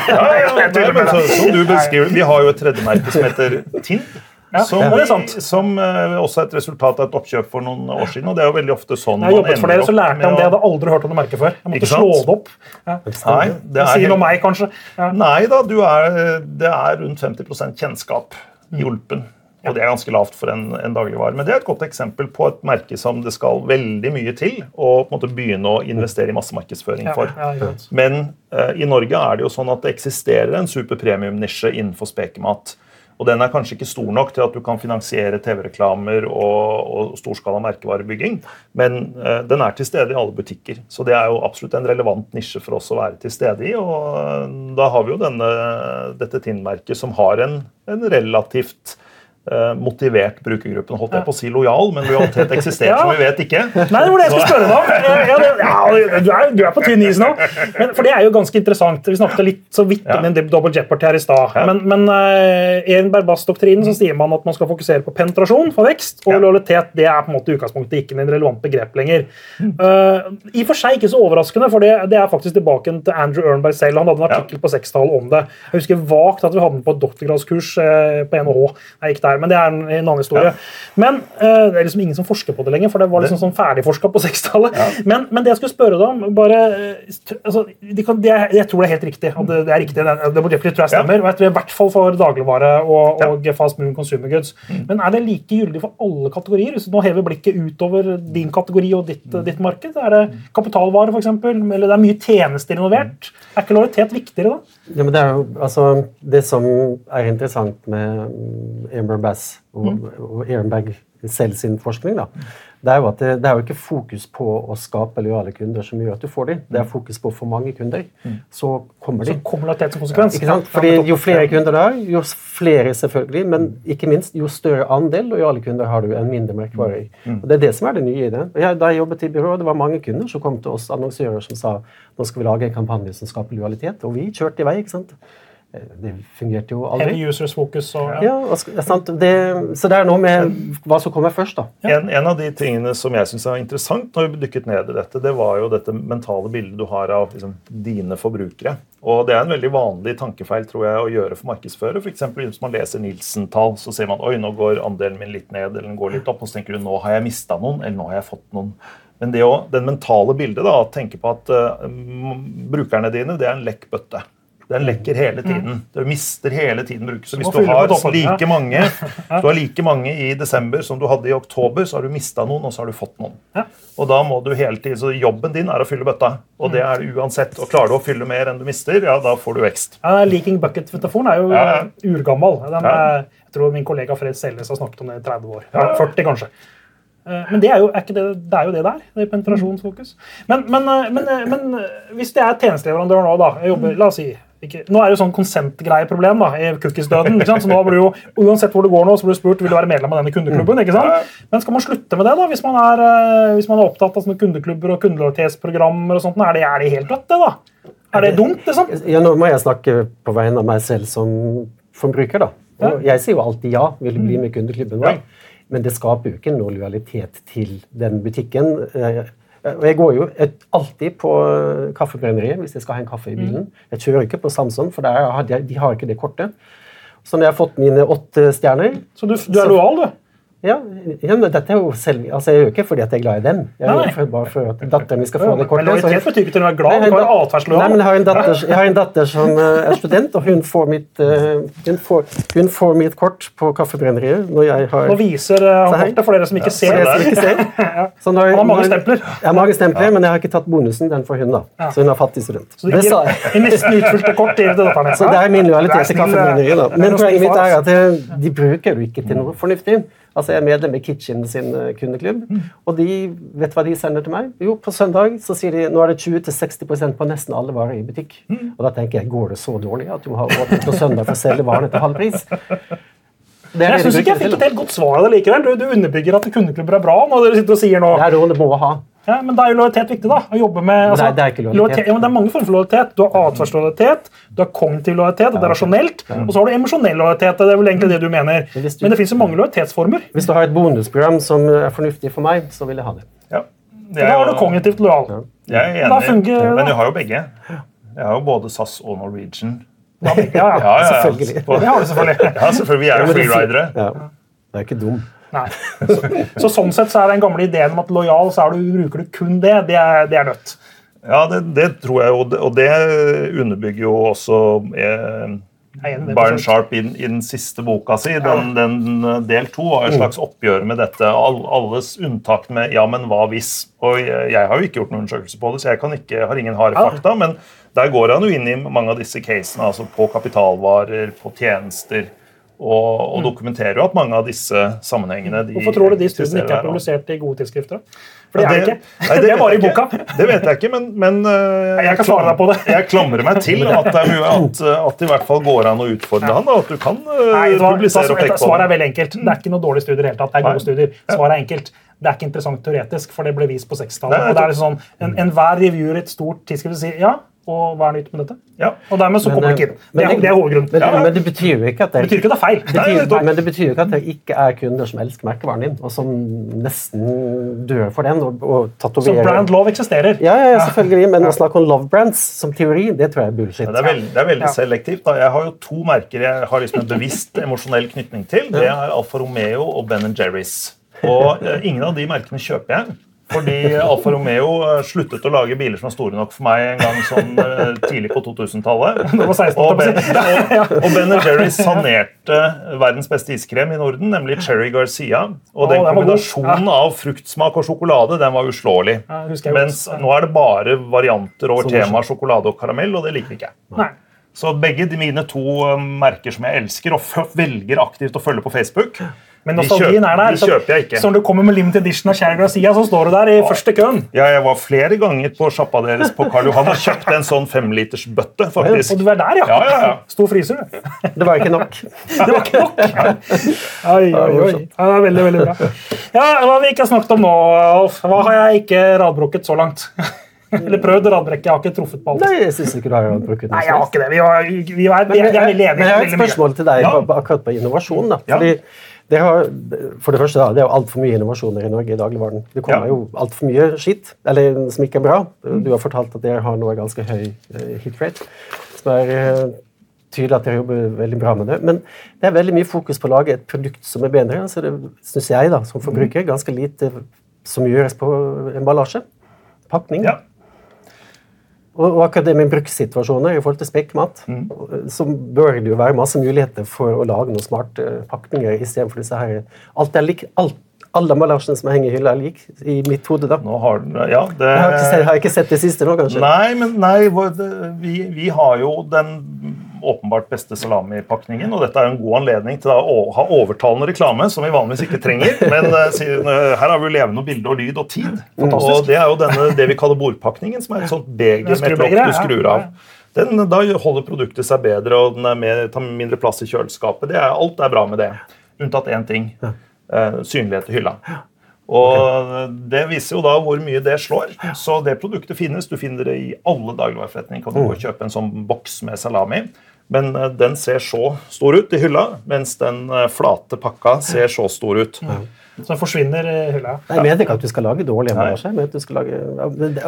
Ja, ja, nei, men så, som du beskriver, Vi har jo et tredjemerke som heter Tinn. Ja, Som, det er sant. som eh, også er et resultat av et oppkjøp for noen år siden. og det er jo veldig ofte sånn Jeg har jobbet for dere, så lærte jeg om det. Jeg hadde aldri hørt om det merket før. Jeg måtte slå det opp. Ja. Nei, det er sier noe om helt- meg, kanskje. Ja. Nei da, du er, det er rundt 50 kjennskap Mm. i Ulpen. Og det er ganske lavt for en, en dagligvare. Men det er et godt eksempel på et merke som det skal veldig mye til å på en måte begynne å investere i massemarkedsføring for. ja, ja. Men eh, i Norge er det jo sånn at det eksisterer en superpremium-nisje innenfor spekemat. Og den er kanskje ikke stor nok til at du kan finansiere TV-reklamer og, og storskala merkevarebygging, men eh, den er til stede i alle butikker. Så det er jo absolutt en relevant nisje for oss å være til stede i. Og eh, da har vi jo denne, dette Tinn-merket som har en, en relativt motivert brukergruppen. Holdt jeg på å si lojal, men lojalitet eksisterer Ja. som vi vet ikke. Nei, det var det jeg skulle spørre deg om. Ja, du, er, du er på tynn is nå. Men, for det er jo ganske interessant. Vi snakket litt så vidt om en double jeopardy her i stad. Men, men uh, i en Berbass-doktrinen så sier man at man skal fokusere på penetrasjon for vekst, og Ja. lojalitet det er på en måte i utgangspunktet ikke en relevant begrep lenger. Uh, I og for seg ikke så overraskende, for det, det er faktisk tilbake til Andrew Ernberg selv. Han hadde en artikkel på sekstallet om det. Jeg husker vagt at vi hadde den på et doktorgradskurs uh, på NHH. Jeg gikk der, men det er en, en annen historie. Men uh, det er liksom ingen som forsker på det lenger, for det var liksom sånn ferdigforska på 60-tallet. Men, men det jeg skulle spørre deg om bare, eh, altså, de kan, de er, Jeg tror det er helt riktig. at det, det er riktig, det, det, det tror jeg stemmer. og jeg tror I hvert fall for dagligvare og, og fast moving consumer goods. Men er det like gyldig for alle kategorier? Hvis du nå hever blikket utover din kategori og ditt, ditt marked, er det kapitalvare f.eks., eller det er mye tjenester involvert? Er ikke lojalitet viktigere da? Ja, men det er jo altså, det som er interessant med mm, Amber Bass og, og Ehrenberg selv sin forskning, da, det er jo at det, det er jo ikke fokus på å skape lojale kunder som gjør at du får dem. Det er fokus på for mange kunder. Så kommer de. Så kommer lojalitet som konsekvens. Ikke sant? Fordi Jo flere kunder du har, jo flere selvfølgelig, men ikke minst jo større andel lojale kunder har du enn mindre merkvarer. Og Det er det som er det nye i det. Jeg, da jeg jobbet i byrået, det var mange kunder som kom til oss annonsører som sa nå skal vi lage en kampanje som skaper lojalitet, og vi kjørte i vei. ikke sant? Det fungerte jo aldri. Heavy users focus og Ja, er sant. Det, så det er noe med hva som kommer først, da. En, en av de tingene som jeg synes er interessant når vi dykket ned i dette, det var jo dette mentale bildet du har av liksom, dine forbrukere. Og Det er en veldig vanlig tankefeil tror jeg, å gjøre for markedsfører. For eksempel, hvis man leser Nilsen-tall, så ser man oi, nå går andelen min litt ned, eller den går litt opp. Og så tenker du nå har jeg mista noen, eller nå har jeg fått noen. Men det å, den mentale bildet, da, å tenke på at uh, brukerne dine det er en lekk bøtte. Den lekker hele tiden. Du mister hele tiden bruket. Så hvis du har like mange du har like mange i desember som du hadde i oktober, så har du mista noen, og så har du fått noen. Og da må du hele tiden, så Jobben din er å fylle bøtta, og det er det uansett. Og Klarer du å fylle mer enn du mister, ja, da får du vekst. Ja, Leaking bucket-metaforen er jo Ja, urgammel. Den, Ja. Jeg tror min kollega Fred Selnes har snakket om det i 30 år. Ja, 40 kanskje. Eh, Men det er, jo, er det, det er jo det der. det er penetrasjonsfokus. Men, men, eh, men, eh, men hvis det er tjenesteleverandør nå, da jeg jobber, la oss si, ikke, Nå er det jo sånn konsentgreieproblem i cookies-døden. Så nå blir jo, Uansett hvor du går nå, så blir du spurt vil du være medlem av denne kundeklubben. ikke sant? Men skal man slutte med det, da, hvis man er, eh, hvis man er opptatt av sånne kundeklubber og kundelojalitetsprogrammer? og sånt, Er det, er det helt dødt, det? da? Er det dumt? liksom? Ja, nå må jeg snakke på vegne av meg selv som forbruker. da. Og jeg sier jo alltid ja, vil du bli med i kundeklubben vår. Men det skaper jo ikke noe lojalitet til den butikken. Eh, Og jeg går jo alltid på eh, kaffebrenneriet hvis jeg skal ha en kaffe i bilen. Jeg kjører ikke på Samson, for der har de, de har ikke det kortet. Så når jeg har fått mine åtte stjerner Så du, du er lojal, du? Ja, ja, men dette er jo selv, altså Jeg gjør ikke fordi at jeg er glad i dem. Jeg gjør for, bare for at datteren min skal få det kortet. Men lojalitet betyr ikke til å være glad. Nei, Du Nei, men jeg har en datter, jeg har en datter som eh, er student, og hun får mitt, uh, hun får, hun får mitt kort på kaffebrenneriet når jeg har Nå viser eh, han kortet for dere som ikke ser. det. ikke ser. Så når, Han har mange stempler. Jeg har mange stempler, men jeg har ikke tatt bonusen. Den får hun, da. Så hun er fattig student. Så Det gir nesten utfylte kort til datteren. Så det er min lojalitet til er kaffebrenneriet. da. er Men poenget mitt er at de bruker jo ikke til noe fornuftig. Altså, Jeg er medlem i Kitchen sin kundeklubb, kundeklubb, og de vet hva de sender til meg? Jo, på søndag så sier de nå er det 20-60% på nesten alle varer i butikk. Og da tenker jeg, går det så dårlig at du må ha åpent på søndag for å selge varene til halv pris? Det Jeg det syns ikke jeg fikk et helt godt svar av det likevel. Du, du underbygger at kundeklubber er bra når dere sitter og sier nå. Det er noe du må ha. Ja, men da er jo lojalitet viktig, da. Å jobbe med, altså, Nei, det er ikke lojalitet. Ja, men det er mange former for lojalitet. Du har atferdslojalitet, du har kognitiv lojalitet, og det er rasjonelt. Og så har du emosjonell lojalitet. Det er vel egentlig det du mener. Men du- Men det fins jo mange lojalitetsformer. Hvis du har et bonusprogram som er fornuftig for meg, så vil jeg ha det. Ja. Det Da er er du kognitivt lojal. Jeg er enig, fungerer men du har jo begge. Jeg har jo både SAS og Norwegian. Ja, ja, ja. Ja, ja, ja. Selvfølgelig. Ja, selvfølgelig. Vi er jo freeridere. Ja. Det er ikke dum. Nei. Så, så sånn sett så er den gamle ideen om at lojal, så er du, bruker du kun det. Det er, det er dødt. Ja, det, det tror jeg, og det, og det underbygger jo også eh, Byron Sharp i, i den siste boka si. Den, den eh, del to var et slags oppgjør med dette. All, alles unntak med 'ja, men hva hvis'? Og jeg, jeg har jo ikke gjort noen undersøkelse på det, så jeg kan ikke, har ingen harde fakta. Men der går han jo inn i mange av disse casene, altså på kapitalvarer, på tjenester. Og, og dokumenterer jo at mange av disse sammenhengene de Mm. Hvorfor tror du de studiene ikke er publisert i gode tidsskrifter? For det Ja, er ikke. nei, Det er bare i boka. Det vet jeg ikke, men, men eh, Jeg kan svare deg på det. Jeg klamrer meg til at det, mye, at, at det i hvert fall går an å utfordre han. Da, at du kan eh, Nei, var, publisere og peke på Svaret er veldig enkelt. Det er ikke noe dårlig studier i det hele tatt. Det er Nei. gode studier. Svaret er enkelt. Det er ikke interessant teoretisk, for det ble vist på 60-tallet. Enhver det sånn, en- Enhver reviewer i et stort tidsskrift sier ja, og hva er nytt med dette? Ja. Og dermed så Men, kommer eh, det ikke inn. Det er, det- det er hovedgrunnen. Men, Ja, ja. men det betyr jo ikke at Det det, betyr ikke at det er feil. det Nei, betyr, nettopp. men det betyr jo ikke at det ikke er kunder som elsker merkevaren din, og som nesten dør for den, og, og Så brand love eksisterer. ja, ja, ja, selvfølgelig, men å snakke om love brands som teori, det tror jeg er bullshit. Ja, det, er veldig, det er veldig Ja. selektivt. Da. Jeg har jo to merker jeg har liksom en bevisst emosjonell knytning til. Det er Alfa Romeo og Ben Jerry's. Og eh, ingen av de merkene kjøper jeg. Fordi Alfa Romeo eh, sluttet å lage biler som var store nok for meg en gang sånn eh, tidlig på 2000-tallet. Det var 16, Og Ben, og, og ben Jerry sanerte verdens beste iskrem i Norden, nemlig Cherry Garcia. Og den kombinasjonen av fruktsmak og sjokolade den var uslåelig. Mens nå er det bare varianter over temaet sjokolade og karamell, og det liker ikke jeg. Så begge de mine to uh, merker som jeg elsker og velger aktivt å følge på Facebook, Men de, nostalgien er der. de kjøper jeg ikke. Så når du kommer med limited edition av Cherry Garcia, så står du der i første køen. Ja, jeg var flere ganger på sjappa deres på Karl Johan og kjøpte en sånn femlitersbøtte, faktisk. Og du er der, ja. Ja, ja, ja. Stor fryser. du. Det var ikke nok. Det var ikke nok. Oi, oi, oi. Ja, det er veldig, veldig bra. Ja, Hva har vi ikke snakket om nå, Alf? Hva har jeg ikke radbrukket så langt? Eller prøvd å radbrekke. Jeg har ikke truffet på alt. Nei, jeg synes ikke du har noe Nei, jeg har ikke det. Vi, var, vi, var, vi, er, vi er veldig enige. Men jeg har et spørsmål til deg Ja. på- akkurat på innovasjon. Da. Ja. Fordi det har, for det første, da, det er jo altfor mye innovasjoner i Norge i dagligvaren. Det kommer Ja. jo altfor mye skitt eller som ikke er bra. Du har fortalt at dere har nå ganske høy eh, hit rate. som er eh, tydelig at dere jobber veldig bra med det. Men det er veldig mye fokus på å lage et produkt som er bedre. Så det syns jeg, da, som forbruker, ganske lite som gjøres på emballasje. Pakning. Ja. Og, og akkurat det med brukssituasjoner i forhold til spekkmat, så bør det jo være masse muligheter for å lage noen smarte pakninger istedenfor disse her Alt er lik, alt, alle emballasjene som henger i hylla, er lik i mitt hode. da. Har Ja, det Jeg har ikke sett, har ikke sett det siste nå, kanskje? Nei, men nei, vi, vi har jo den åpenbart beste salamipakningen, og dette er en god anledning til å ha overtalende reklame, som vi vanligvis ikke trenger. Men eh, eh, her har vi jo levende bilde og lyd og tid. Og det er jo denne, det vi kaller bordpakningen, som er et sånt beger er med et lokk du skrur av. Den, da holder produktet seg bedre, og den er mer, tar mindre plass i kjøleskapet. Det er, alt er bra med det, unntatt én ting. Eh, synlighet i hylla. Og Det viser jo da hvor mye det slår. Så det produktet finnes. Du finner det i alle dagligvareforretninger. Kan du gå og kjøpe en sånn boks med salami. Men eh, den ser så stor ut i hylla, mens den eh, flate pakka ser så stor ut. Så den forsvinner i hylla. Nei, Jeg mener ikke at du skal lage dårlig emballasje. At, lage,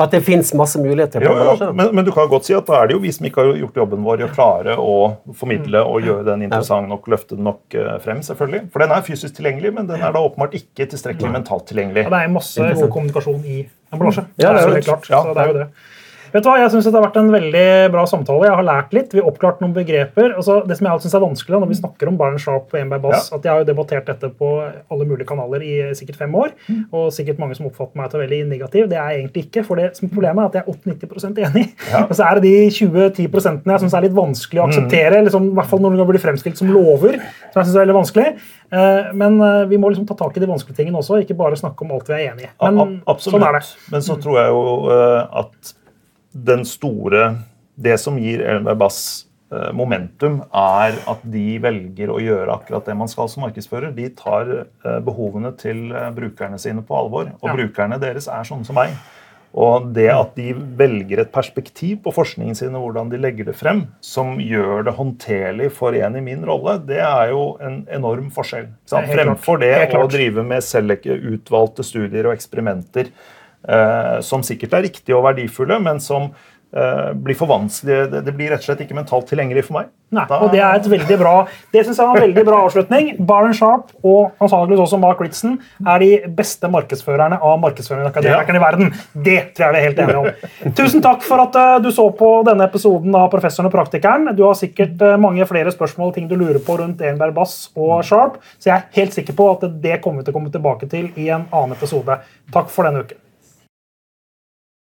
at det fins masse muligheter på Jo, jo, emballasje. men, men du kan godt si at da er det jo vi som ikke har gjort jobben vår i å klare å formidle og gjøre den interessant nok, løfte den nok eh, frem. selvfølgelig. For den er fysisk tilgjengelig, men den er da åpenbart ikke tilstrekkelig mentalt tilgjengelig. Ja, det er masse god kommunikasjon i emballasje. Ja, det er klart. Ja. Så det er jo det. Vet du hva, Jeg synes det har vært en veldig bra samtale. Jeg har lært litt. Vi har oppklart noen begreper. Altså, det som jeg synes er vanskelig når vi snakker om Barn Sharp og Enberg Bass, Ja. at Jeg har jo debattert dette på alle mulige kanaler i sikkert fem år. Og sikkert mange som oppfatter meg til veldig negativ. Det er jeg egentlig ikke. for det som Problemet er at jeg er 80-90 enig. Ja. Og så er det de 20-10 prosentene jeg syns er litt vanskelig å akseptere. liksom, I hvert fall når det blir fremstilt som lover. som jeg synes er veldig vanskelig. Eh, Men eh, vi må liksom ta tak i de vanskelige tingene også, ikke bare snakke om alt vi er enig i. Men sånn er det. Men så tror jeg jo eh, at den store Det som gir Elmer Bass eh, momentum, er at de velger å gjøre akkurat det man skal som markedsfører. De tar eh, behovene til eh, brukerne sine på alvor. Og Ja. brukerne deres er sånne som meg. Og det at de velger et perspektiv på forskningen sin og hvordan de legger det frem, som gjør det håndterlig for en i min rolle, det er jo en enorm forskjell. Fremfor det å drive med utvalgte studier og eksperimenter som sikkert er riktige og verdifulle, men som eh, blir for vanskelig. Det, blir rett og slett ikke mentalt tilgjengelig for meg. Nei, Da- og Det er et veldig bra Det synes jeg var en veldig bra avslutning. Baron Sharp og antakeligvis også Mark Ritson er de beste markedsførerne av markedsførerakademikerne i verden. Det tror jeg vi er helt enige om. Tusen takk for at eh, du så på denne episoden av Professoren og praktikeren. Du har sikkert eh, mange flere spørsmål ting du lurer på rundt Enberg Bass og Sharp, så jeg er helt sikker på at det kommer vi til å komme tilbake til i en annen episode. Takk for denne uken.